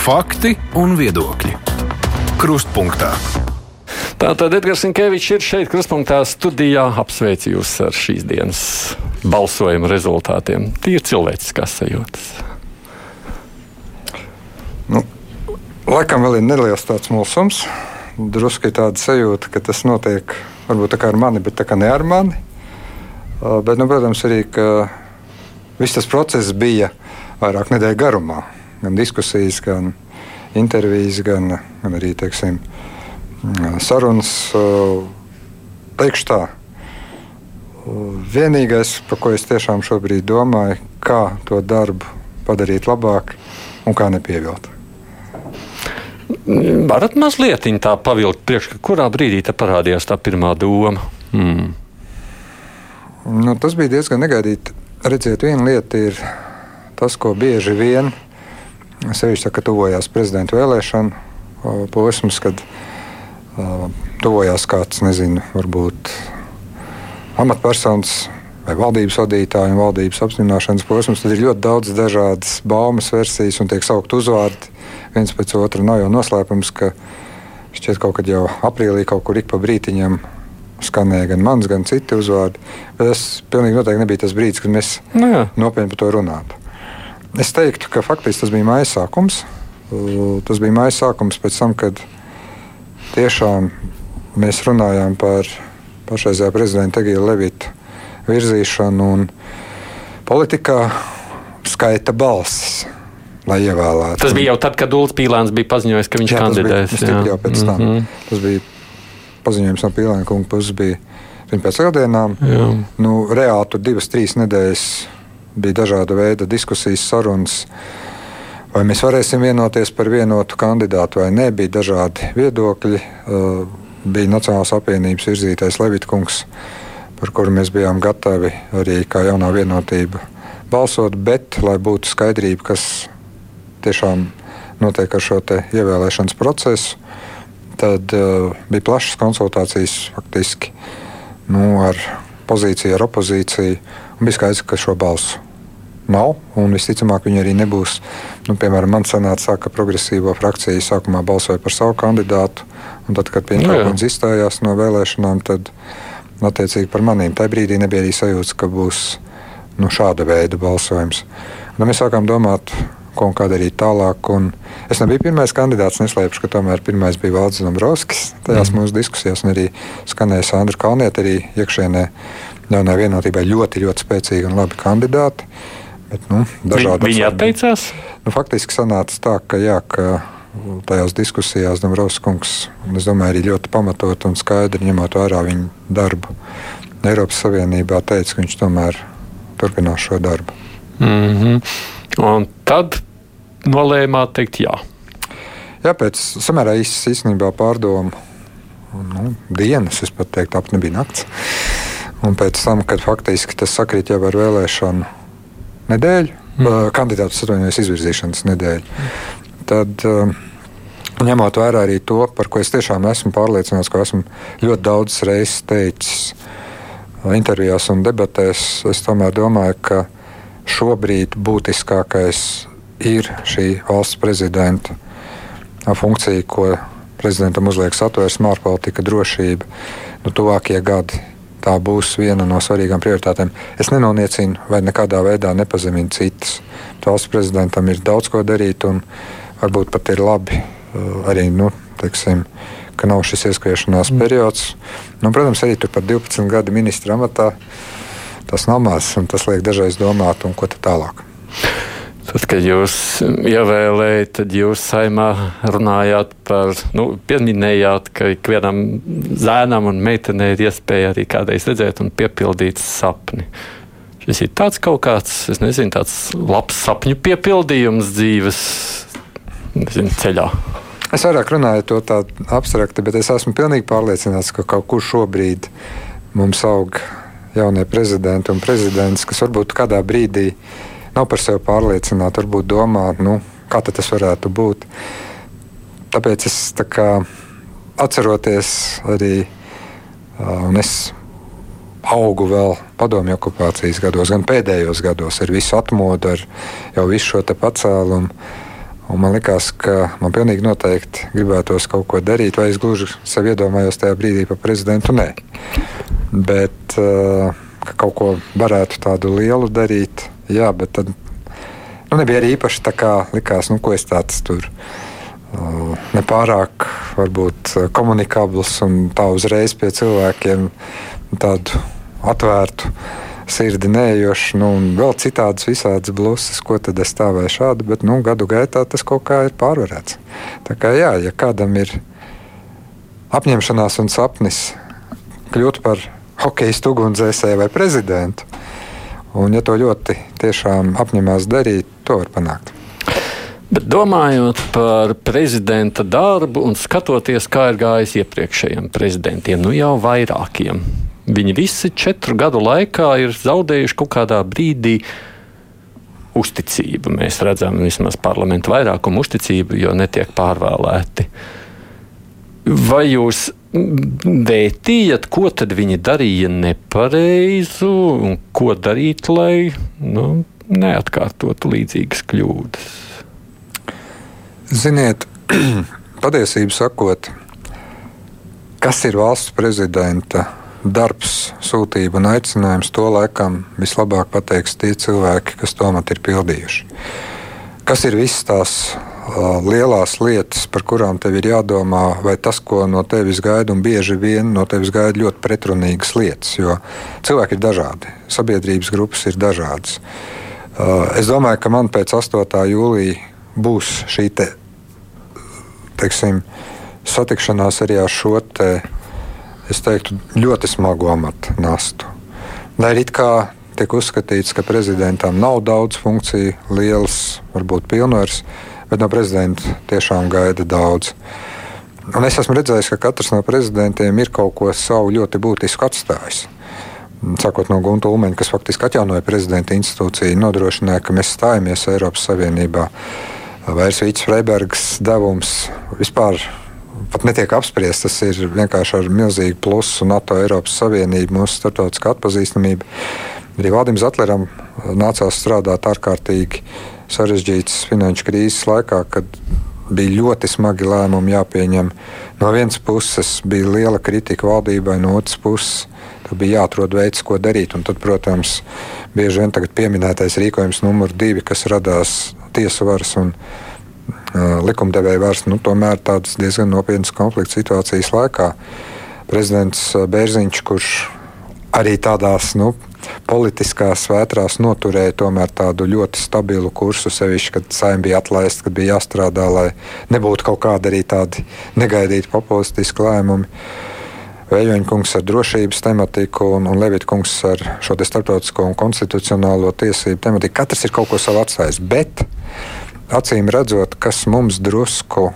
Fakti un viedokļi. Krustpunktā. Tātad Edgars Falks ir šeit, krustpunktā studijā. Apsveicu jūs ar šīs dienas balsojuma rezultātiem. Tie ir cilvēciskās sajūtas. Nu, laikam vēl ir neliels tāds mulsums. Drusku ir tāda sajūta, ka tas notiek varbūt tā kā ar mani, bet tā kā ne ar mani. Uh, bet, nu, protams, arī viss tas process bija vairāk nedēļu garumā. Gan diskusijas, gan intervijas, gan, gan arī teiksim, sarunas. Uh, teikšu tā, vienīgais, par ko es tiešām šobrīd domāju, kā to darbu padarīt labāk un kā nepievilkt. Varat mazliet tā pavilkt priekšā, kurā brīdī parādījās tā pirmā doma? Hmm. Nu, tas bija diezgan negaidīti. Redziet, viena lieta ir tas, ko bieži vien, sevišķi, kad tuvojās prezidenta vēlēšana posms, kad uh, tuvojās kāds, nezinu, varbūt amatpersonas vai valdības vadītāja un valdības apstiprināšanas posms, tad ir ļoti daudz dažādas baumas versijas un tiek saukt uzvārdi viens pēc otra. Nav jau noslēpums, ka šķiet kaut kad jau aprīlī kaut kur ik pa brītiņam skanēja gan mans, gan citi uzvārdi. Bet tas pilnīgi noteikti nebija tas brīdis, kad mēs nu, jā. nopietni par to runātu. Es teiktu, ka faktiski tas bija māja sākums. Tas bija māja sākums pēc tam, kad tiešām mēs runājām par pašreizējā prezidenta Egīla Levita virzīšanu un politikā skaita balsis. Tas bija jau tad, kad Dūls Pīlāns bija paziņojis, ka viņš jā, kandidēs. Tas bija, jā. tam. Mm -hmm. Tas bija paziņojums no Pīlāna kunga puses bija pēc lieldienām. Nu, reāli tur divas, trīs nedēļas bija dažāda veida diskusijas, sarunas. Vai mēs varēsim vienoties par vienotu kandidātu vai nē, bija dažādi viedokļi. Uh, bija Nacionālās apvienības virzītais Levitkungs, par kuru mēs bijām gatavi arī kā jaunā vienotība balsot, bet lai būtu skaidrība, kas tiešām notiek ar šo ievēlēšanas procesu, Tad uh, bija plašas konsultācijas faktiski nu, ar pozīciju, ar opozīciju. Bija skaidrs, ka šo balsu nav, un visticamāk viņi arī nebūs. Nu, piemēram, man sanāca, ka progresīvo frakcija sākumā balsoja par savu kandidātu, un tad, kad kaut kāds izstājās no vēlēšanām, tad attiecīgi par maniem. Tajā brīdī nebija arī sajūta, ka būs nu, šāda veida balsojums. Un mēs sākām domāt, ko un kā darīt tālāk. Un es nebiju pirmais kandidāts, neslēpšu, ka tomēr pirmais bija Valdis Dombrovskis. Tajās mm. mūsu diskusijās arī skanēja Sandra Kalnieta, arī iekšēnē jaunā vienotībā ļoti, ļoti spēcīgi un labi kandidāti. Bet, nu, Viņi atteicās? Nu, faktiski sanāca tā, ka, jā, ka tajās diskusijās Dombrovskis, es domāju, arī ļoti pamatot un skaidri ņemot vērā viņa darbu Eiropas Savienībā, teica, ka viņš tomēr turpinās šo darbu. Mm -hmm. Un tad nolēmāt teikt jā. Jā, pēc samērā īsas īstenībā pārdomu nu, dienas, es pat teiktu, ap nebija nakts. Un pēc tam, kad faktiski tas sakrīt jau ar vēlēšanu nedēļu, mm. kandidātu atvainojas izvirzīšanas nedēļu, tad ņemot vērā arī to, par ko es tiešām esmu pārliecināts, ko esmu ļoti daudz reizes teicis intervijās un debatēs, es tomēr domāju, ka šobrīd būtiskākais ir šī valsts prezidenta funkcija, ko prezidentam uzliek satversme, ārpolitika, drošība. Nu, tuvākie gadi tā būs viena no svarīgām prioritātēm. Es nenoniecinu vai nekādā veidā nepazeminu citas. Valsts prezidentam ir daudz ko darīt, un varbūt pat ir labi uh, arī, nu, teiksim, ka nav šis ieskriešanās mm. periods. Nu, protams, arī tur par 12 gadu ministra amatā tas nav maz, un tas liek dažreiz domāt, un ko tālāk. Tad, kad jūs ievēlējāt, tad jūs saimā runājāt par, nu, pieminējāt, ka ikvienam zēnam un meitenei ir iespēja arī kādreiz redzēt un piepildīt sapni. Šis ir tāds kaut kāds, es nezinu, tāds labs sapņu piepildījums dzīves nezinu, ceļā. Es vairāk runāju to tā abstrakti, bet es esmu pilnīgi pārliecināts, ka kaut kur šobrīd mums aug jaunie prezidenti un prezidents, kas varbūt kādā brīdī nav par sevi pārliecināti, varbūt domā, nu, kā tas varētu būt. Tāpēc es tā kā, atceroties arī, un es augu vēl padomju okupācijas gados, gan pēdējos gados ar visu atmodu, ar jau visu šo pacēlumu. Un man liekas, ka man pilnīgi noteikti gribētos kaut ko darīt, vai es gluži sev iedomājos tajā brīdī par prezidentu. Nē. Bet ka kaut ko varētu tādu lielu darīt, jā, bet tad nu, nebija arī īpaši tā kā likās, nu, ko es tāds tur. Uh, nepārāk varbūt komunikabls un tā uzreiz pie cilvēkiem tādu atvērtu sirdi neejošs, nu, un vēl citādas visādas bluses, ko tad es tā vai šādi, bet nu, gadu gaitā tas kaut kā ir pārvarēts. Tā kā jā, ja kādam ir apņemšanās un sapnis kļūt par hokeja ugunsdzēsēju vai prezidentu, un ja to ļoti tiešām apņemās darīt, to var panākt. Bet domājot par prezidenta darbu un skatoties, kā ir gājis iepriekšējiem prezidentiem, nu jau vairākiem, Viņi visi četru gadu laikā ir zaudējuši kaut kādā brīdī uzticību. Mēs redzam, vismaz parlamentu vairākumu uzticību, jo netiek pārvēlēti. Vai jūs vērtījat, ko tad viņi darīja nepareizu un ko darīt, lai nu, neatkārtotu līdzīgas kļūdas? Ziniet, patiesību sakot, kas ir valsts prezidenta darbs, sūtība un aicinājums, to laikam vislabāk pateiks tie cilvēki, kas to amatu ir pildījuši. Kas ir visas tās lielās lietas, par kurām tev ir jādomā, vai tas, ko no tevis gaida, un bieži vien no tevis gaida ļoti pretrunīgas lietas, jo cilvēki ir dažādi, sabiedrības grupas ir dažādas. Uh, es domāju, ka man pēc 8. jūlija būs šī te, teiksim, satikšanās arī ar šo te, teiktu, ļoti smagu amatu nastu. Lai arī kā tiek uzskatīts, ka prezidentam nav daudz funkciju, liels, varbūt pilnvars, bet no prezidenta tiešām gaida daudz. Un es esmu redzējis, ka katrs no prezidentiem ir kaut ko savu ļoti būtisku atstājis. Sākot no Gunta Ulmeņa, kas faktiski atjaunoja prezidenta institūciju, nodrošināja, ka mēs stājamies Eiropas Savienībā. Vairs Vīts Freibergs devums vispār pat netiek apspriests. Tas ir vienkārši ar milzīgu plusu NATO, Eiropas Savienību, mūsu starptautiskā atpazīstamība. Arī Vādim Zetleram nācās strādāt ārkārtīgi sarežģītas finanšu krīzes laikā, kad bija ļoti smagi lēmumi jāpieņem. No vienas puses bija liela kritika valdībai, no otras puses bija jāatrod veids, ko darīt. Un tad, protams, bieži vien pieminētais rīkojums numur divi, kas radās tiesu varas un likumdevēja vairs nu, tomēr tādas diezgan nopietnas konflikta situācijas laikā. Prezidents Bērziņš, kurš arī tādās nu, politiskās vētrās noturēja tomēr tādu ļoti stabilu kursu, sevišķi, kad saimē bija atlaista, kad bija jāstrādā, lai nebūtu kaut kādi arī tādi negaidīti populistiski lēmumi. Veļoņa kungs ar drošības tematiku un, un Levita kungs ar šo starptautisko un konstitucionālo tiesību tematiku. Katrs ir kaut ko savu atstājis. Bet acīm redzot, kas mums drusku,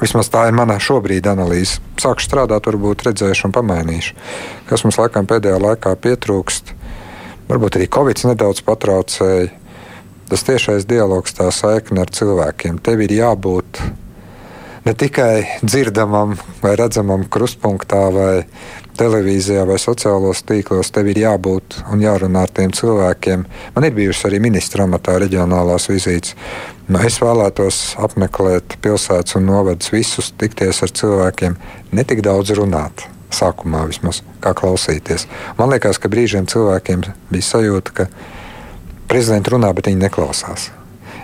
vismaz tā ir mana šobrīd analīze, sākšu strādāt, varbūt redzēšu un pamainīšu, kas mums laikam pēdējā laikā pietrūkst. Varbūt arī Covid nedaudz patraucēja. Tas tiešais dialogs, tā saikne ar cilvēkiem. Tev ir jābūt ne tikai dzirdamam vai redzamam krustpunktā vai televīzijā vai sociālos tīklos, tev ir jābūt un jārunā ar tiem cilvēkiem. Man ir bijušas arī ministra amatā reģionālās vizītes. Nu, es vēlētos apmeklēt pilsētas un novadus visus, tikties ar cilvēkiem, ne tik daudz runāt. Sākumā vismaz kā klausīties. Man liekas, ka brīžiem cilvēkiem bija sajūta, ka prezidents runā, bet viņi neklausās.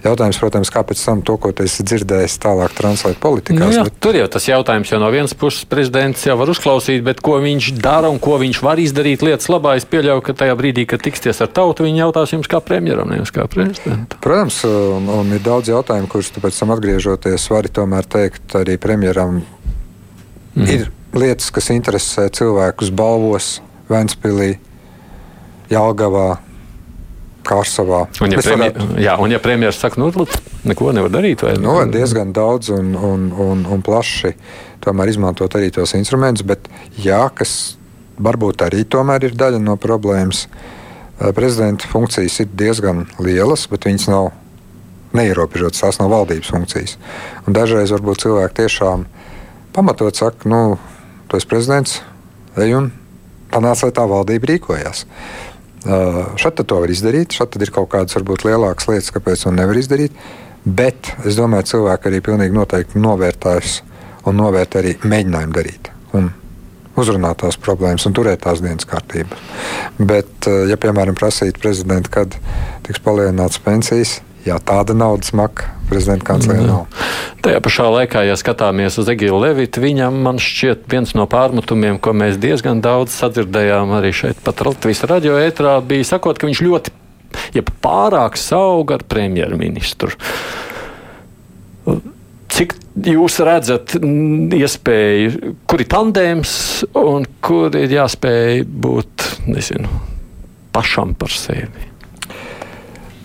Jautājums, protams, kāpēc tam to, ko tu esi dzirdējis, tālāk translēt politikā. Nu, jā, bet... Tur jau tas jautājums, jo no vienas puses prezidents jau var uzklausīt, bet ko viņš dara un ko viņš var izdarīt lietas labā, es pieļauju, ka tajā brīdī, kad tiksties ar tautu, viņi jautās jums kā premjeram, nevis kā prezidentam. Protams, un, un ir daudz jautājumu, kurus pēc tam atgriežoties vari tomēr teikt arī premjeram. Mm. Ir lietas, kas interesē cilvēkus balvos, Vēnspilī, Jālgavā, Kārsavā. Un, ja, premjer, varētu... jā, un ja premjerministrs saka, nu, neko nevar darīt, vai nu, diezgan daudz un, un, un, un plaši tomēr izmantot arī tos instrumentus, bet jā, kas varbūt arī tomēr ir daļa no problēmas. Prezidenta funkcijas ir diezgan lielas, bet viņas nav neierobežotas. Tās nav valdības funkcijas. Un dažreiz varbūt cilvēki tiešām pamatot saka, nu, tu esi prezidents, ej un panāc, lai tā valdība rīkojas. Uh, šeit to var izdarīt, šeit ir kaut kādas varbūt lielākas lietas, kāpēc to nevar izdarīt. Bet es domāju, cilvēki arī pilnīgi noteikti novērtēs un novērtē arī mēģinājumu darīt. Un uzrunāt tās problēmas un turēt tās dienas kārtībā. Bet, ja, piemēram, prasītu prezidentu, kad tiks palielināts pensijas, jā, tāda naudas maka prezidenta kanclere nav. Tajā pašā laikā, ja skatāmies uz Egilu Levitu, viņam man šķiet viens no pārmetumiem, ko mēs diezgan daudz sadzirdējām arī šeit pat Latvijas radio ētrā, bija sakot, ka viņš ļoti ja pārāk sauga ar premjerministru. Cik jūs redzat iespēju, kur ir tandēms un kur ir jāspēj būt nezinu, pašam par sevi?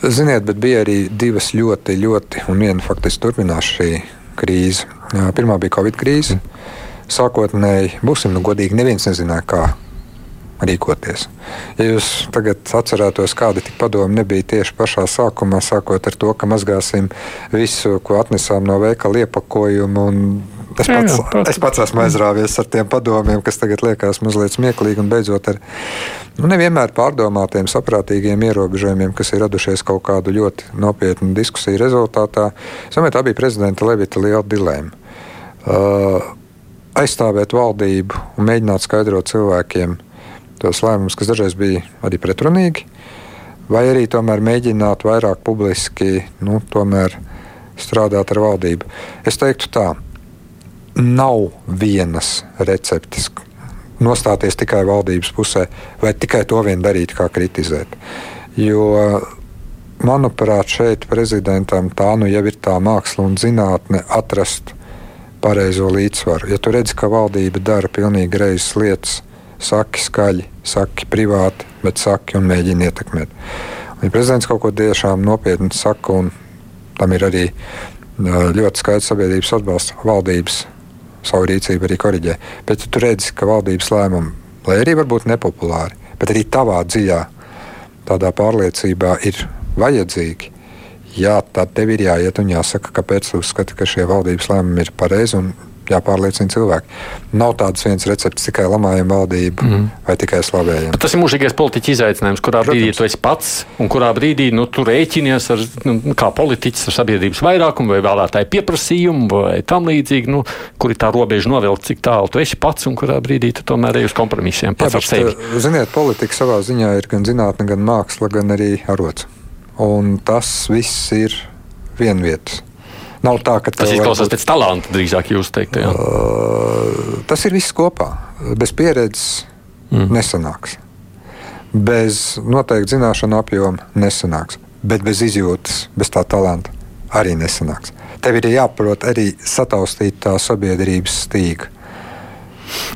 Ziniet, bet bija arī divas ļoti, ļoti, un viena faktiski turpinās šī krīze. Pirmā bija Covid krīze. Sākotnēji, būsim nu godīgi, neviens nezināja, kā rīkoties. Ja jūs tagad atcerētos, kāda tik padoma nebija tieši pašā sākumā, sākot ar to, ka mazgāsim visu, ko atnesām no veikala iepakojumu. Es pats, jā, jā, es pats esmu aizrāvies ar tiem padomiem, kas tagad liekas mazliet smieklīgi, un beidzot ar nu, nevienmēr pārdomātiem, saprātīgiem ierobežojumiem, kas ir radušies kaut kādu ļoti nopietnu diskusiju rezultātā. Samēt, tā bija prezidenta Levita liela dilēma. Uh, aizstāvēt valdību un mēģināt skaidrot cilvēkiem, tos lēmumus, kas dažreiz bija arī pretrunīgi, vai arī tomēr mēģināt vairāk publiski nu, strādāt ar valdību. Es teiktu tā, nav vienas receptes. Nostāties tikai valdības pusē, vai tikai to vien darīt, kā kritizēt. Jo, manuprāt, šeit prezidentam tā nu jau ir tā māksla un zinātne atrast pareizo līdzsvaru. Ja tu redzi, ka valdība dara pilnīgi greizas lietas, saki skaļi, saki privāti, bet saki un mēģini ietekmēt. Un, ja prezidents kaut ko tiešām nopietni saka, un tam ir arī ļoti skaidrs sabiedrības atbalsts, valdības savu rīcību arī koriģē. Bet tu redzi, ka valdības lēmumi, lai arī varbūt nepopulāri, bet arī tavā dziļā tādā pārliecībā ir vajadzīgi. Jā, tad tev ir jāiet un jāsaka, kāpēc tu uzskati, ka šie valdības lēmumi ir pareizi un jāpārliecina cilvēki. Nav tādas viens recepts tikai lamājam valdību mm. vai tikai slavējam. Bet tas ir mūžīgais politiķa izaicinājums, kurā Protams. brīdī tu esi pats un kurā brīdī nu, tu rēķinies ar, nu, kā politiķis ar sabiedrības vairākumu vai vēlētāju pieprasījumu vai tam līdzīgi, nu, kur ir tā robeža novilkt, cik tālu tu esi pats un kurā brīdī tu tomēr ej uz kompromisiem pats Jā, ar sevi. Eh, ziniet, politika savā ziņā ir gan zinātne, gan māksla, gan arī arots. Un tas viss ir vienvietas. Nav tā, ka tas izklausās pēc talanta, drīzāk jūs teikt. Jā. Uh, tas ir viss kopā. Bez pieredzes mm. nesanāks. Bez noteikti zināšanu apjoma nesanāks. Bet bez izjūtas, bez tā talanta arī nesanāks. Tev ir jāprot arī sataustīt tā sabiedrības stīga.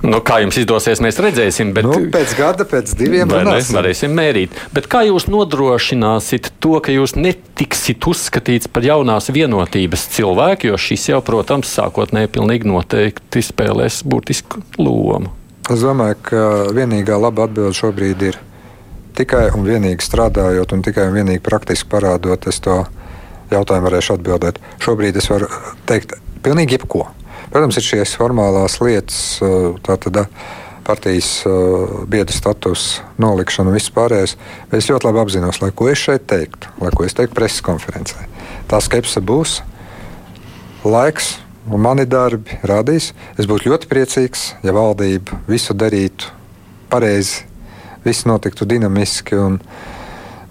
Nu, kā jums izdosies, mēs redzēsim. Bet, nu, pēc gada, pēc diviem gadiem varēsim mērīt. Bet kā jūs nodrošināsiet to, ka jūs netiksit uzskatīts par jaunās vienotības cilvēku, jo šis jau, protams, sākotnēji pilnīgi noteikti spēlēs būtisku lomu? Es domāju, ka vienīgā laba atbilde šobrīd ir tikai un vienīgi strādājot un tikai un vienīgi praktiski parādot. Es to jautājumu varēšu atbildēt. Šobrīd es varu teikt pilnīgi jebko. Protams, ir šīs formālās lietas, tātad partijas biedra status nolikšana un viss pārējais. Es ļoti labi apzinos, lai ko es šeit teiktu, lai ko es teiktu preses konferencē. Tā skepse būs, laiks un mani darbi rādīs. Es būtu ļoti priecīgs, ja valdība visu darītu pareizi, viss notiktu dinamiski. Un,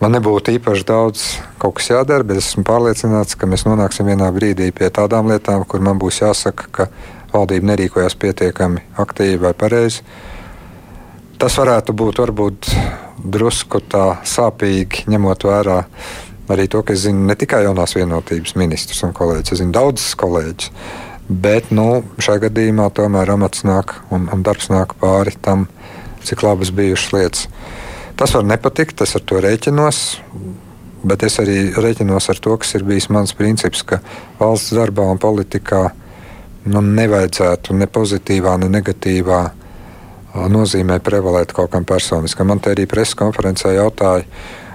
Man nebūtu īpaši daudz kaut kas jādara, bet esmu pārliecināts, ka mēs nonāksim vienā brīdī pie tādām lietām, kur man būs jāsaka, ka valdība nerīkojās pietiekami aktīvi vai pareizi. Tas varētu būt varbūt drusku tā sāpīgi, ņemot vērā arī to, ka es zinu ne tikai jaunās vienotības ministrus un kolēģus, es zinu daudzus kolēģus. Bet nu, šajā gadījumā tomēr amats nāk un, un darbs nāk pāri tam, cik labas bijušas lietas. Tas var nepatikt, es ar to rēķinos. Bet es arī rēķinos ar to, kas ir bijis mans princips, ka valsts darbā un politikā nu, nevajadzētu ne pozitīvā, ne negatīvā nozīmē prevalēt kaut kam personiskam. Man te arī preses konferencē jautāja,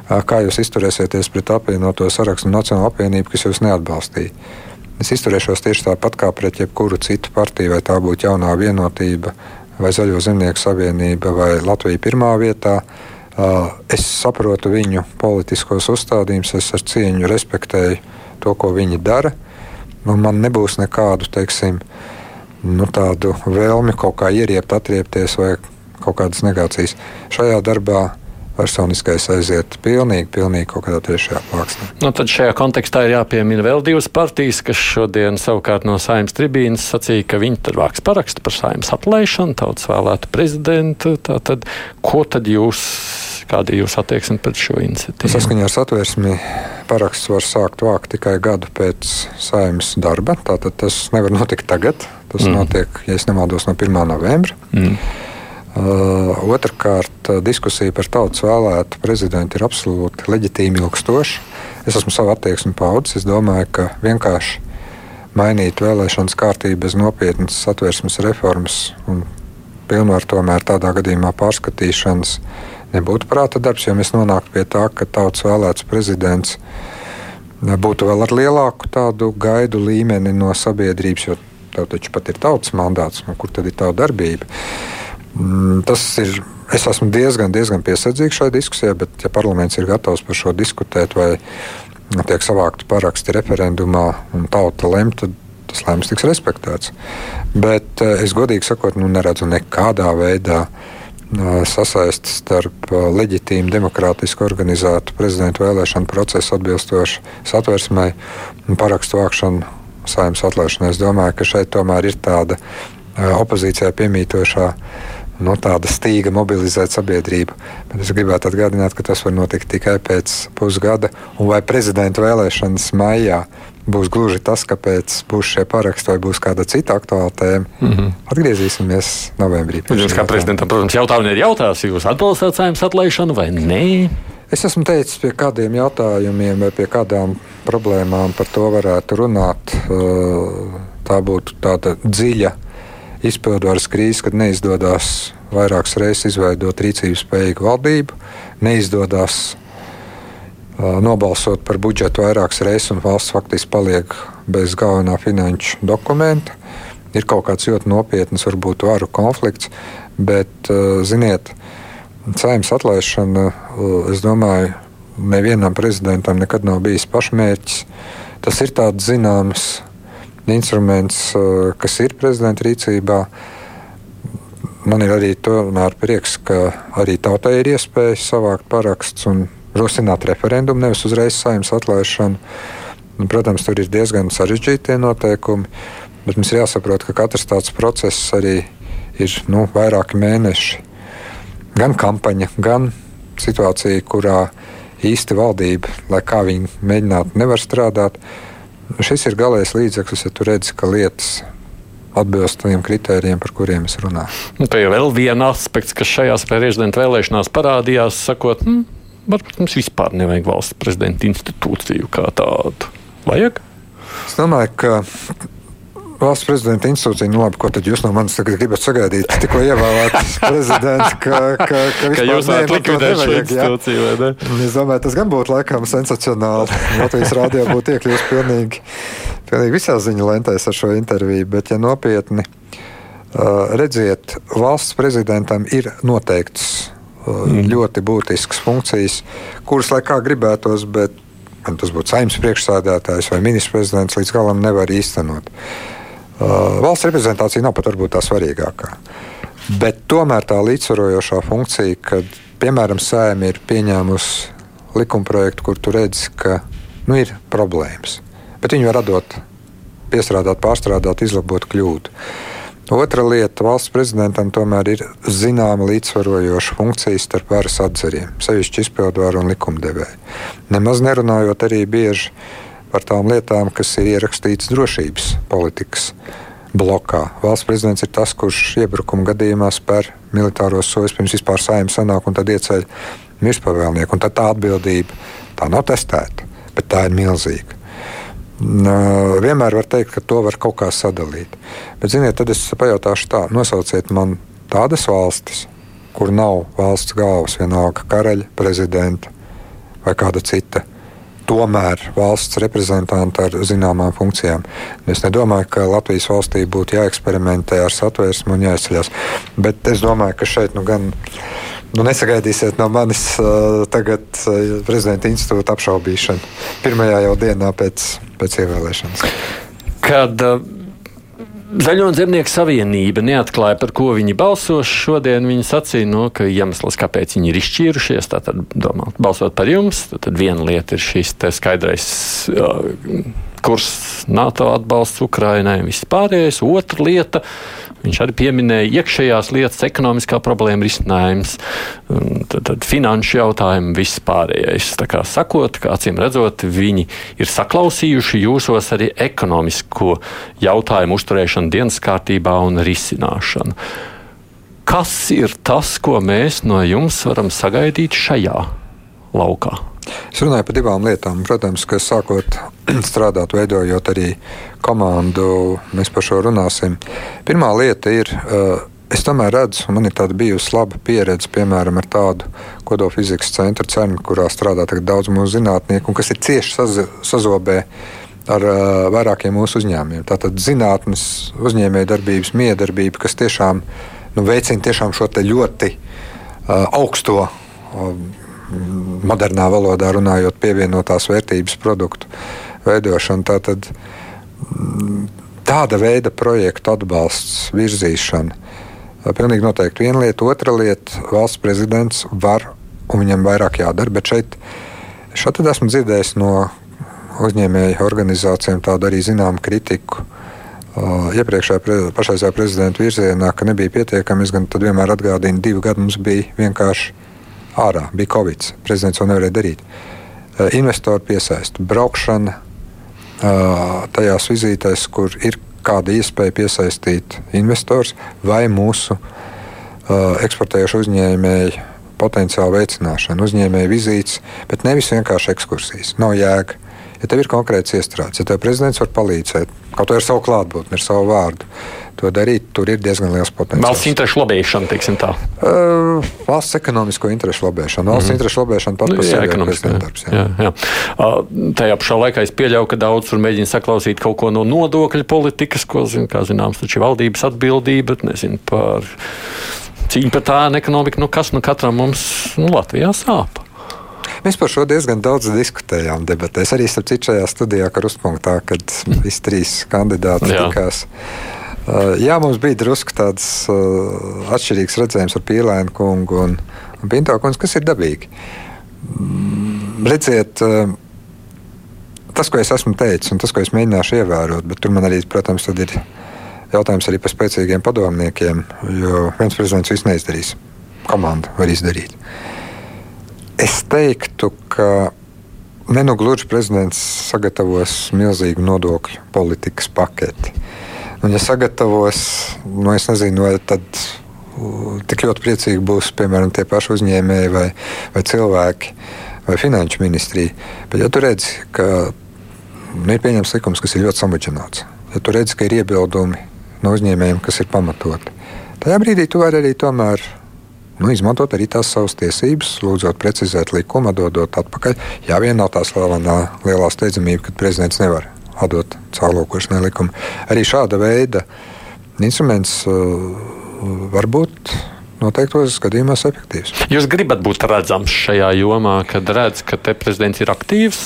kā jūs izturēsieties pret apvienoto sarakstu Nacionālo apvienību, kas jūs neatbalstīja. Es izturēšos tieši tāpat kā pret jebkuru citu partiju, vai tā būtu jaunā vienotība, vai Zaļo zemnieku savienība, vai Latvija pirmā vietā. Es saprotu viņu politiskos uzstādījumus, es ar cieņu respektēju to, ko viņi dara. Nu, man nebūs nekādu teiksim, nu, tādu vēlmi kaut kā ieriept, atriepties vai kaut kādas negācijas. Šajā darbā personiskais aiziet pilnīgi, pilnīgi kaut kādā trešajā plāksnē. Nu, tad šajā kontekstā ir jāpiemina vēl divas partijas, kas šodien savukārt no saimnes tribīnas sacīja, ka viņi tad vāks parakstu par saimnes atlaišanu, tautas vēlētu prezidentu. Tātad, ko tad jūs, kāda ir jūsu attieksme pret šo iniciatīvu? Saskaņā ar satversmi paraksts var sākt vākt tikai gadu pēc saimnes darba. Tātad tas nevar notikt tagad. Tas mm. notiek, ja nemaldos, no 1. novembra. Mm. Uh, Otrakārt, uh, diskusija par tautas vēlētu prezidentu ir absolūti leģitīma, ilgstoša. Es esmu savu attieksmi paudzis. Es domāju, ka vienkārši mainīt vēlēšanas kārtību bez nopietnas satversmes reformas un pilnvaru tomēr tādā gadījumā pārskatīšanas nebūtu prāta darbs, jo mēs nonāktu pie tā, ka tautas vēlēts prezidents būtu vēl ar lielāku tādu gaidu līmeni no sabiedrības, jo tev taču pat ir tautas mandāts, nu, kur tad ir tā darbība. Mm, tas ir. Es esmu diezgan, diezgan piesardzīgs šai diskusijai, bet, ja parlaments ir gatavs par šo diskutēt, vai tiek savākti paraksti referendumā un tauta lem, tad tas lēmums tiks respektēts. Bet eh, es godīgi sakot, nu, neredzu nekādā veidā eh, sasaisti starp leģitīmu, demokrātiski organizētu prezidentu vēlēšanu procesu atbilstoši satversmai un parakstu vākšanu saimnes atlaišanai. Es domāju, ka šeit tomēr ir tāda opozīcijai piemītošā nu, tāda stīga mobilizēt sabiedrību. Bet es gribētu atgādināt, ka tas var notikt tikai pēc pusgada, un vai prezidenta vēlēšanas maijā būs gluži tas, kāpēc būs šie paraksti vai būs kāda cita aktuāla tēma. Mm -hmm. Atgriezīsimies novembrī. Jums kā prezidentam, protams, jautājumi ir jautājums, jūs atbalstāt saimnes atlaišanu vai nē? Es esmu teicis, pie kādiem jautājumiem vai pie kādām problēmām par to varētu runāt. Tā būtu tāda dziļa izpildvaras krīze, kad neizdodas vairākas reizes izveidot rīcības spējīgu valdību, neizdodas nobalsot par budžetu vairākas reizes, un valsts faktiski paliek bez galvenā finanšu dokumenta. Ir kaut kāds ļoti nopietns, varbūt varu konflikts, bet, ziniet, saimnes atlaišana, es domāju, nevienam prezidentam nekad nav bijis pašmērķis. Tas ir tāds zināms instruments, kas ir prezidenta rīcībā. Man ir arī prieks, ka arī tautai ir iespēja savākt parakstus un rosināt referendumu, nevis uzreiz saimnes atlaišanu. Nu, protams, tur ir diezgan sarežģīti noteikumi, bet mums jāsaprot, ka katrs tāds process arī ir nu, vairāki mēneši. Gan kampaņa, gan situācija, kurā īsti valdība, lai kā viņi mēģinātu, nevar strādāt. Šis ir galējais līdzeklis, ja tu redzi, ka lietas atbilst tiem kritērijiem, par kuriem es runāju. Nu, tā ir vēl viena aspekts, kas šajās prezidenta vēlēšanās parādījās, sakot, hm, varbūt mums vispār nevajag valsts prezidenta institūciju kā tādu. Vajag? Es domāju, ka valsts prezidenta institūcija, nu labi, ko tad jūs no manis tagad gribat sagaidīt? Tikko ievēlēts prezidents, ka, ka, ka, ka jūs varat likvidēt šo institūciju, vai ne? Es domāju, tas gan būtu laikam sensacionāli. Latvijas rādio būtu iekļūst pilnīgi, pilnīgi visās ziņu lentēs ar šo interviju, bet ja nopietni uh, redziet, valsts prezidentam ir noteikts mm. ļoti būtisks funkcijas, kuras lai kā gribētos, bet tas būtu saimnes priekšsādātājs vai ministrs prezidents, līdz galam nevar īstenot. Uh, valsts reprezentācija nav pat varbūt tā svarīgākā. Bet tomēr tā līdzsvarojošā funkcija, kad piemēram sēma ir pieņēmusi likumprojektu, kur tu redzi, ka nu, ir problēmas, bet viņi var radot, piestrādāt, pārstrādāt, izlabot kļūdu. Otra lieta - valsts prezidentam tomēr ir zināma līdzsvarojoša funkcija starp varas atzariem, sevišķi izpildvaru un likumdevēju. Nemaz nerunājot arī bieži par tām lietām, kas ir ierakstītas drošības politikas blokā. Valsts prezidents ir tas, kurš iebrukuma gadījumā spēr militāros soļus pirms vispār saimnes sanāk un tad ieceļ mirspavēlnieku. Un tad tā atbildība tā nav testēta, bet tā ir milzīga. Vienmēr var teikt, ka to var kaut kā sadalīt. Bet, ziniet, tad es pajautāšu tā, nosauciet man tādas valstis, kur nav valsts galvas, vienalga karaļa, prezidenta vai kāda cita tomēr valsts reprezentanti ar zināmām funkcijām. Es nedomāju, ka Latvijas valstī būtu jāeksperimentē ar satvērsmu un jāizceļas. Bet es domāju, ka šeit nu gan Nu, nesagaidīsiet no manis uh, tagad uh, prezidenta institūta apšaubīšanu pirmajā jau dienā pēc, pēc ievēlēšanas. Kad uh, Zaļo un Zemnieku savienība neatklāja, par ko viņi balsos. Šodien viņi sacīja, no, ka iemesls, kāpēc viņi ir izšķīrušies, tātad domā, balsot par jums, tad viena lieta ir šis skaidrais uh, kurs NATO atbalsts Ukrainai un viss pārējais. Otra lieta Viņš arī pieminēja iekšējās lietas, ekonomiskā problēma risinājums, tad, tad finanšu jautājumu, viss pārējais. Tā kā sakot, kā acīm redzot, viņi ir saklausījuši jūsos arī ekonomisko jautājumu uzturēšanu dienas kārtībā un risināšanu. Kas ir tas, ko mēs no jums varam sagaidīt šajā laukā? Es runāju par divām lietām. Protams, ka sākot strādāt, veidojot arī komandu, mēs par šo runāsim. Pirmā lieta ir. Uh, Es tomēr redzu, un man ir tāda bijusi laba pieredze, piemēram, ar tādu kodolfizikas centru CERN, kurā strādā daudz mūsu zinātnieku, kas ir cieši saz, sazobē ar uh, vairākiem mūsu uzņēmumiem. Tātad zinātnes, uzņēmējdarbības, miedarbība, kas tiešām nu, veicina tiešām šo ļoti uh, augsto. Uh, modernā valodā runājot, pievienotās vērtības produktu veidošanu. Tātad, mm, tāda veida projektu atbalsts, virzīšana. Pilnīgi noteikti viena lieta, otra lieta - valsts prezidents var un viņam vairāk jādara, bet šeit, šeit esmu dzirdējis no uzņēmēju organizācijām tādu arī zināmu kritiku. Uh, iepriekšējā pašreizējā prezidenta virzienā, ka nebija pietiekami, es gan vienmēr atgādinu, divi gadi mums bija vienkārši ārā. Bija Covid. Prezidents to nevarēja darīt. Eh, investoru piesaist, braukšana eh, tajās vizītēs, kur ir kāda iespēja piesaistīt investors vai mūsu eh, eksportējušu uzņēmēju potenciālu veicināšanu, uzņēmēju vizītes, bet nevis vienkārši ekskursijas. Nav jēga. Ja tev ir konkrēts iestrādes, ja tev prezidents var palīdzēt, kaut ar savu klātbūtni, ar savu vārdu, to darīt, tur ir diezgan liels potenciāls. Valsts interešu lobēšana, teiksim tā. Uh, valsts ekonomisko interešu lobēšana. Valsts mm -hmm. interešu lobēšana pat par nu, sevi ir prezidenta darbs. Jā. Jā, jā. Uh, tajā pašā laikā es pieļauju, ka daudz tur mēģina saklausīt kaut ko no nodokļu politikas, ko, zin, kā zināms, taču valdības atbildība, nezinu, par cīņu pret tādu ekonomiku, nu kas nu katram mums nu, Latvijā sāp. Mēs par šo diezgan daudz diskutējām debatēs. Arī starp citu šajā studijā, Karustpunktā, kad visi trīs kandidāti Jā. tikās. Uh, jā, mums bija drusku tāds uh, atšķirīgs redzējums ar Pīlēnu kungu un, un Pinto kungu, kas ir dabīgi. Mm, redziet, uh, tas, ko es esmu teicis, un tas, ko es mēģināšu ievērot, bet tur man arī, protams, ir jautājums arī par spēcīgiem padomniekiem, jo viens prezidents viss neizdarīs. Komanda var izdarīt. Uh, Es teiktu, ka nenogluži prezidents sagatavos milzīgu nodokļu politikas paketi. Un, ja sagatavos, nu, es nezinu, vai tad tik ļoti priecīgi būs piemēram tie paši uzņēmēji vai, vai cilvēki vai finanšu ministrija. Bet, ja tu redzi, ka nu, ir pieņemts likums, kas ir ļoti samudžināts, ja tu redzi, ka ir iebildumi no uzņēmējiem, kas ir pamatoti, tajā brīdī tu vari arī tomēr nu, izmantot arī tās savas tiesības, lūdzot precizēt likumu, dodot atpakaļ. Jā, viena nav tā slavenā lielā steidzamība, kad prezidents nevar atdot caurlūkošanai likumu. Arī šāda veida instruments uh, var būt. Noteiktos gadījumos efektīvs. Jūs gribat būt redzams šajā jomā, kad redzat, ka te prezidents ir aktīvs?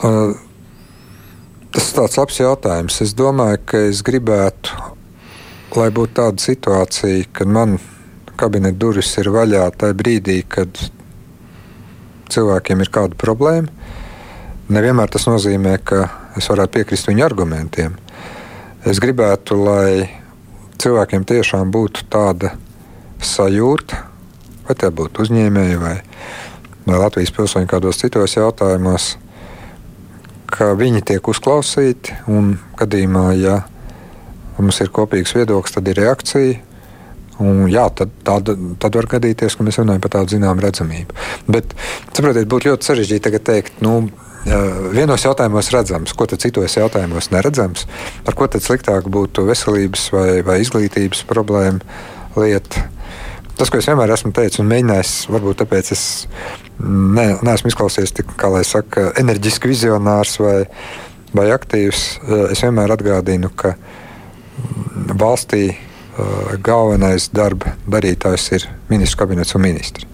Uh, tas ir tāds labs jautājums. Es domāju, ka es gribētu, lai būtu tāda situācija, kad man ir kabineta durvis ir vaļā tajā brīdī, kad cilvēkiem ir kāda problēma. Nevienmēr tas nozīmē, ka es varētu piekrist viņu argumentiem. Es gribētu, lai cilvēkiem tiešām būtu tāda sajūta, vai tie būtu uzņēmēji vai, vai Latvijas pilsoņi kādos citos jautājumos, ka viņi tiek uzklausīti un gadījumā, ja mums ir kopīgs viedoklis, tad ir reakcija. Un, jā, tad, tad, tad var gadīties, ka mēs runājam par tādu zināmu redzamību. Bet, saprotiet, būtu ļoti sarežģīti teikt, nu, vienos jautājumos redzams, ko citos jautājumos neredzams, ar ko tad sliktāk būtu veselības vai, vai izglītības problēma lieta. Tas, ko es vienmēr esmu teicis un mēģinājis, varbūt tāpēc es ne, neesmu izklausies tik, kā lai saka, enerģiski vizionārs vai, vai aktīvs. Es vienmēr atgādinu, ka valstī galvenais darba darītājs ir ministrs kabinets un ministri.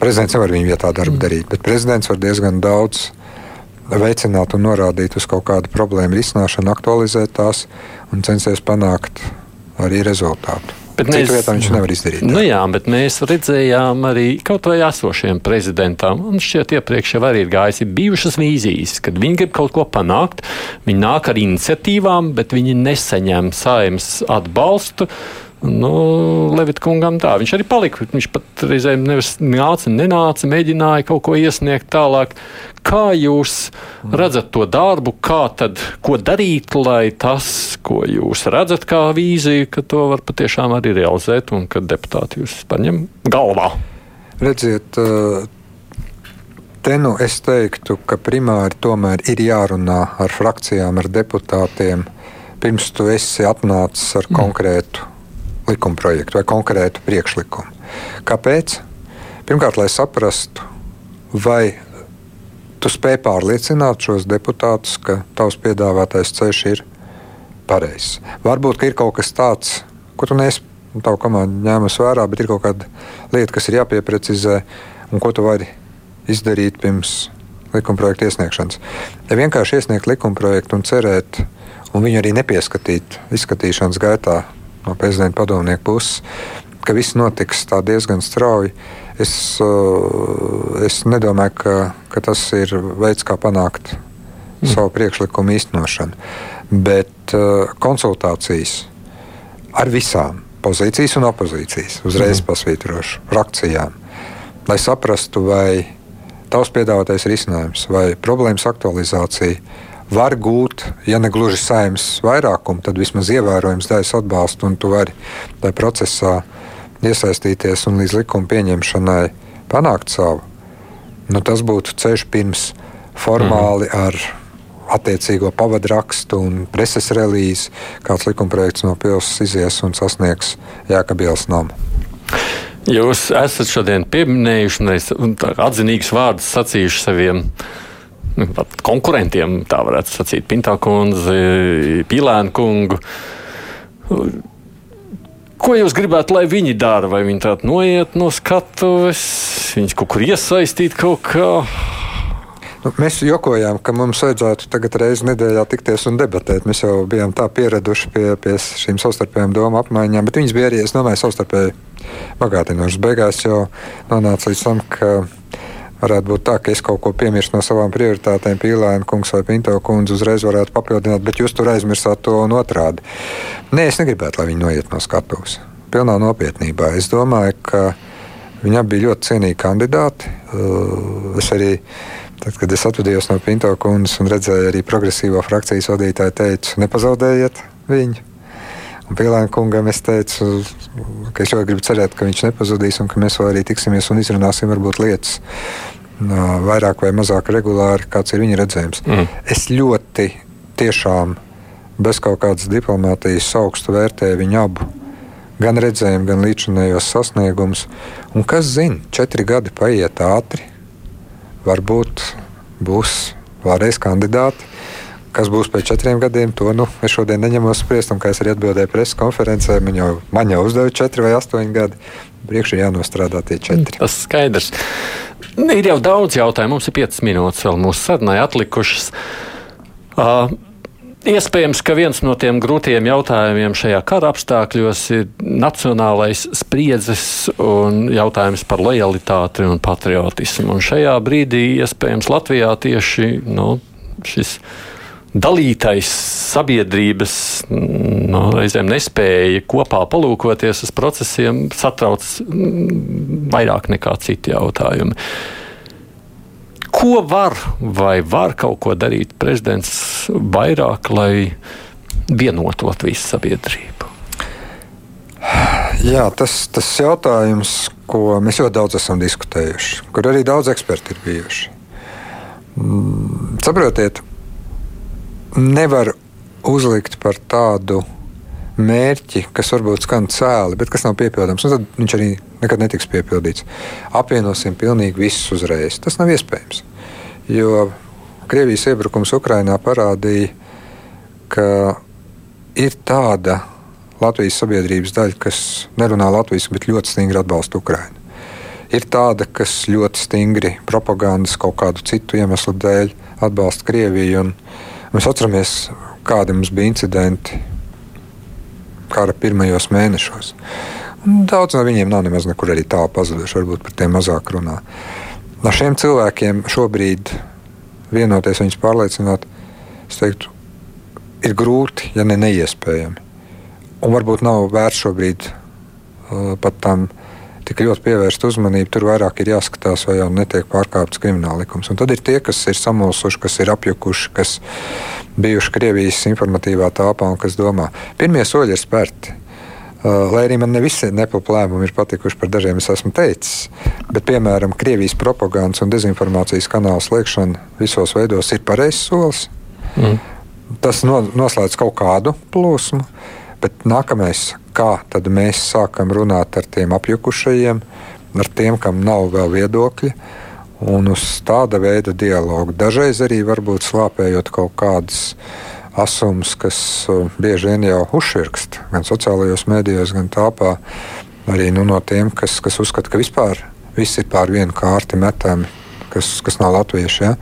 Prezidents nevar viņu vietā darbu mm. darīt, bet prezidents var diezgan daudz veicināt un norādīt uz kaut kādu problēmu risināšanu, aktualizēt tās un censties panākt arī rezultātu. Bet mēs, vietā viņš nevar izdarīt. Tā. Nu jā, bet mēs redzējām arī kaut vai esošiem prezidentam, un šķiet iepriekš jau arī ir gājis, ir bijušas vīzijas, kad viņi grib kaut ko panākt, viņi nāk ar iniciatīvām, bet viņi nesaņem saimnes atbalstu. Nu, Levita kungam tā. Viņš arī palika. Viņš pat reizēm nāca, nenāca, mēģināja kaut ko iesniegt tālāk. Kā jūs redzat to darbu, kā tad, ko darīt, lai tas, ko jūs redzat kā vīziju, ka to var patiešām arī realizēt un ka deputāti jūs paņem galvā? Redziet, te nu es teiktu, ka primāri tomēr ir jārunā ar frakcijām, ar deputātiem, pirms tu esi atnācis ar mm. konkrētu likumprojektu vai konkrētu priekšlikumu. Kāpēc? Pirmkārt, lai saprastu, vai tu spēj pārliecināt šos deputātus, ka tavs piedāvātais ceļš ir pareizs. Varbūt ir kaut kas tāds, ko tu neesi tavu komandu ņēmusi vērā, bet ir kaut kāda lieta, kas ir jāpieprecizē un ko tu vari izdarīt pirms likumprojekta iesniegšanas. Ja vienkārši iesniegt likumprojektu un cerēt, un viņu arī nepieskatīt izskatīšanas gaitā, no prezidenta padomnieka puses, ka viss notiks tā diezgan strauji. Es, eh, es nedomāju, ka, ka tas ir veids, kā panākt mm. savu priekšlikumu īstenošanu. Bet uh, konsultācijas ar visām pozīcijas un opozīcijas, uzreiz mm. pasvītrošu, frakcijām, lai saprastu, vai tavs piedāvātais risinājums vai problēmas aktualizācija var gūt, ja ne gluži saimnes vairākumu, tad vismaz ievērojams daļas atbalstu, un tu vari tajā procesā iesaistīties un līdz likuma pieņemšanai panākt savu. Nu, tas būtu ceļš pirms formāli mm. ar attiecīgo pavadrakstu un preses relīzi, kāds likumprojekts no pilsētas izies un sasniegs Jēkabielas namu. Jūs esat šodien pieminējuši un atzinīgus vārdus sacījuši saviem nu, konkurentiem, tā varētu sacīt, Pintā kundzi, Pīlēnu kungu. Ko jūs gribētu, lai viņi dara? Vai viņi tādu noiet no skatuves, viņus kaut kur iesaistīt kaut kā? Nu, mēs jokojām, ka mums vajadzētu tagad reizi nedēļā tikties un debatēt. Mēs jau bijām tā pieraduši pie, pie šīm savstarpējām domu apmaiņām, bet viņas bija arī, es domāju, savstarpēji bagātinošas. Beigās jau nonāca līdz tam, ka varētu būt tā, ka es kaut ko piemirstu no savām prioritātēm, Pīlēna kungs vai Pinto kundze uzreiz varētu papildināt, bet jūs tur aizmirsāt to un otrādi. Nē, es negribētu, lai viņi noiet no skatuves. Pilnā nopietnībā. Es domāju, ka viņi abi bija ļoti cienīgi kandidāti. Es arī, tad, kad es atvadījos no Pinto kundzes un redzēju arī progresīvo frakcijas vadītāju, teicu, nepazaudējiet viņu. Un Pielāna kungam es teicu, ka es ļoti gribu cerēt, ka viņš nepazudīs un ka mēs vēl arī tiksimies un izrunāsim varbūt lietas vairāk vai mazāk regulāri, kāds ir viņa redzējums. Mm. Es ļoti tiešām bez kaut kādas diplomātijas augstu vērtēju viņu abu. Gan redzējumu, gan līdzinējos sasniegumus. Un kas zina, četri gadi paiet ātri. Varbūt būs vēlreiz kandidāti. Kas būs pēc četriem gadiem, to nu, es šodien neņemos spriest. Un, kā es arī atbildēju preses konferencē, man jau, man jau uzdeva četri vai astoņi gadi. Priekšā jānostrādā tie četri. Tas skaidrs. Ir jau daudz jautājumu. Mums ir piecas minūtes vēl mūsu sarunai atlikušas. Uh, Iespējams, ka viens no tiem grūtiem jautājumiem šajā kara apstākļos ir nacionālais spriedzes un jautājums par lojalitāti un patriotismu. Un šajā brīdī, iespējams, Latvijā tieši nu, šis dalītais sabiedrības no, reizēm nespēja kopā palūkoties uz procesiem, satrauc mm, vairāk nekā citi jautājumi. Ko var vai var kaut ko darīt prezidents vairāk, lai vienotu Latvijas sabiedrību? Jā, tas ir jautājums, ko mēs ļoti daudz esam diskutējuši, kur arī daudz eksperti ir bijuši. Mm, saprotiet, nevar uzlikt par tādu mērķi, kas varbūt skan cēli, bet kas nav piepildāms. Tad viņš arī nekad netiks piepildīts. Apvienosim pilnīgi visus uzreiz. Tas nav iespējams. Jo Krievijas iebrukums Ukrajinā parādīja, ka ir tāda Latvijas sabiedrības daļa, kas nerunā latviešu, bet ļoti stingri atbalsta Ukraiņu. Ir tāda, kas ļoti stingri propagandas kaut kādu citu iemeslu dēļ atbalsta Krieviju. Mēs atceramies, kādi mums bija incidenti kara pirmajos mēnešos. Daudz no viņiem nav nemaz nekur arī tālu pazuduši, varbūt par tiem mazāk runā. No šiem cilvēkiem šobrīd vienoties, viņus pārliecināt, es teiktu, ir grūti, ja ne neiespējami. Un varbūt nav vērts šobrīd uh, pat tam tik ļoti pievērst uzmanību. Tur vairāk ir jāskatās, vai jau netiek pārkāpts krimināla likums. Un tad ir tie, kas ir samulsuši, kas ir apjukuši, kas bijuši Krievijas informatīvā telpā un kas domā, pirmie soļi ir spērti. Uh, lai arī man ne visi nepapu lēmumi ir patikuši par dažiem, es esmu teicis, bet, piemēram, Krievijas propagandas un dezinformācijas kanāla slēgšana visos veidos ir pareizs solis. Mm. Tas no, noslēdz kaut kādu plūsmu, bet nākamais, kā tad mēs sākam runāt ar tiem apjukušajiem, ar tiem, kam nav vēl viedokļi. Un uz tāda veida dialogu dažreiz arī varbūt slāpējot kaut kādas asumus, kas uh, bieži vien jau uzšķirkst gan sociālajos mēdījos, gan tāpā. Arī nu, no tiem, kas, kas uzskata, ka vispār viss ir pār vienu kārti metami, kas, kas nav latvieši. Ja?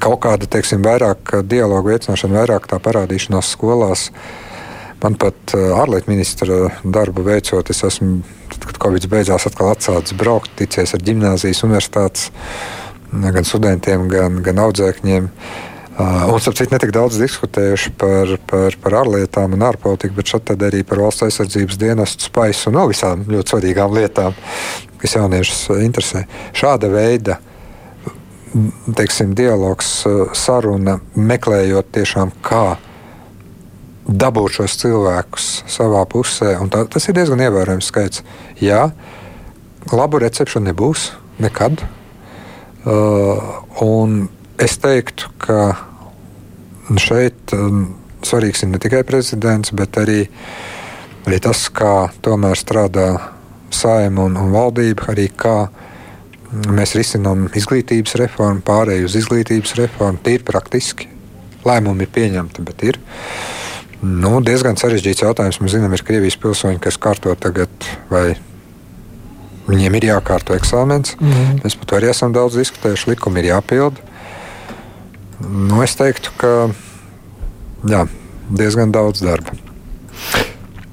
Kaut kāda, teiksim, vairāk dialogu veicināšana, vairāk tā parādīšanās skolās. Man pat uh, ārlietu ministra darbu veicot, es esmu, tad, kad Covid beidzās, atkal atsācis braukt, ticies ar gimnāzijas universitātes gan studentiem, gan, gan audzēkņiem. Uh, un, starp citu, ne tik daudz diskutējuši par, par, par ārlietām un ārpolitiku, bet šeit arī par valsts aizsardzības dienestu spaisu un no visām ļoti svarīgām lietām, kas jauniešus interesē. Šāda veida teiksim, dialogs, saruna, meklējot tiešām kā dabūt šos cilvēkus savā pusē, tā, tas ir diezgan ievērojams skaits. Jā, labu recepšu nebūs nekad. Uh, Es teiktu, ka šeit um, svarīgs ir ne tikai prezidents, bet arī, arī tas, kā tomēr strādā saima un, un valdība, arī kā mēs risinām izglītības reformu, pārēju uz izglītības reformu. Tīri praktiski lēmumi ir pieņemti, bet ir nu, diezgan sarežģīts jautājums. Mēs zinām, ir Krievijas pilsoņi, kas kārto tagad vai Viņiem ir jākārto eksāmens. Mm -hmm. Mēs par to arī esam daudz diskutējuši. Likumi ir jāpilda. Nu, es teiktu, ka jā, diezgan daudz darba.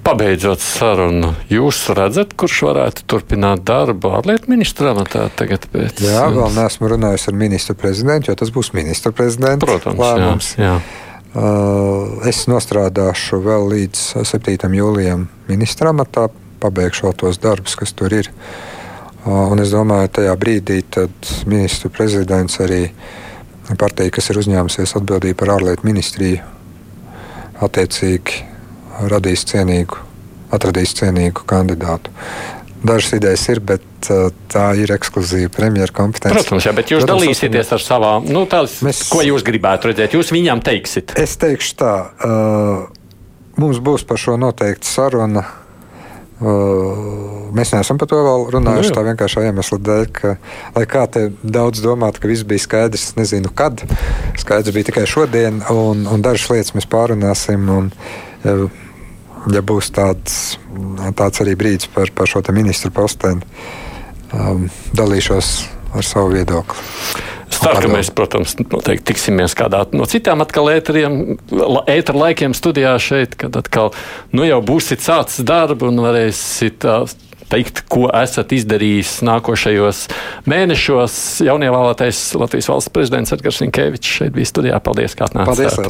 Pabeidzot sarunu, jūs redzat, kurš varētu turpināt darbu ārlietu ministra amatā tagad? Pēc, jā, vēl neesmu runājis ar ministru prezidentu, jo tas būs ministra prezidents. Protams, lēmums. jā. jā. Uh, es nostrādāšu vēl līdz 7. jūlijam ministra amatā, pabeigšu tos darbus, kas tur ir. Uh, un es domāju, ka tajā brīdī ministru prezidents arī partija, kas ir uzņēmusies atbildību par ārlietu ministriju, attiecīgi radīs cienīgu, atradīs cienīgu kandidātu. Dažas idejas ir, bet uh, tā ir ekskluzīva premjeras kompetence. Protams, jā, bet jūs Protams, dalīsieties ar savām, nu, tās, mēs, ko jūs gribētu redzēt. Jūs viņām teiksiet. Es teikšu tā, uh, mums būs par šo noteikti saruna Mēs neesam par to vēl runājuši. Nu, tā vienkārši iemesla dēļ, ka, lai kā te daudz domātu, ka viss bija skaidrs, nezinu, kad. Skaidrs bija tikai šodien, un, un dažas lietas mēs pārunāsim. Un, ja būs tāds, tāds arī brīdis par, par šo ministru posteni, um, dalīšos ar savu viedokli. Ceru, ka mēs, protams, noteikti tiksimies kādā no citām atkal ēteriem, ētera laikiem studijā šeit, kad atkal nu, jau būsit sācis darbu un varēsit teikt, ko esat izdarījis nākošajos mēnešos. Jaunievēlētais Latvijas valsts prezidents Edgars Rinkevičs šeit bija studijā. Paldies, kā atnācāt! Paldies!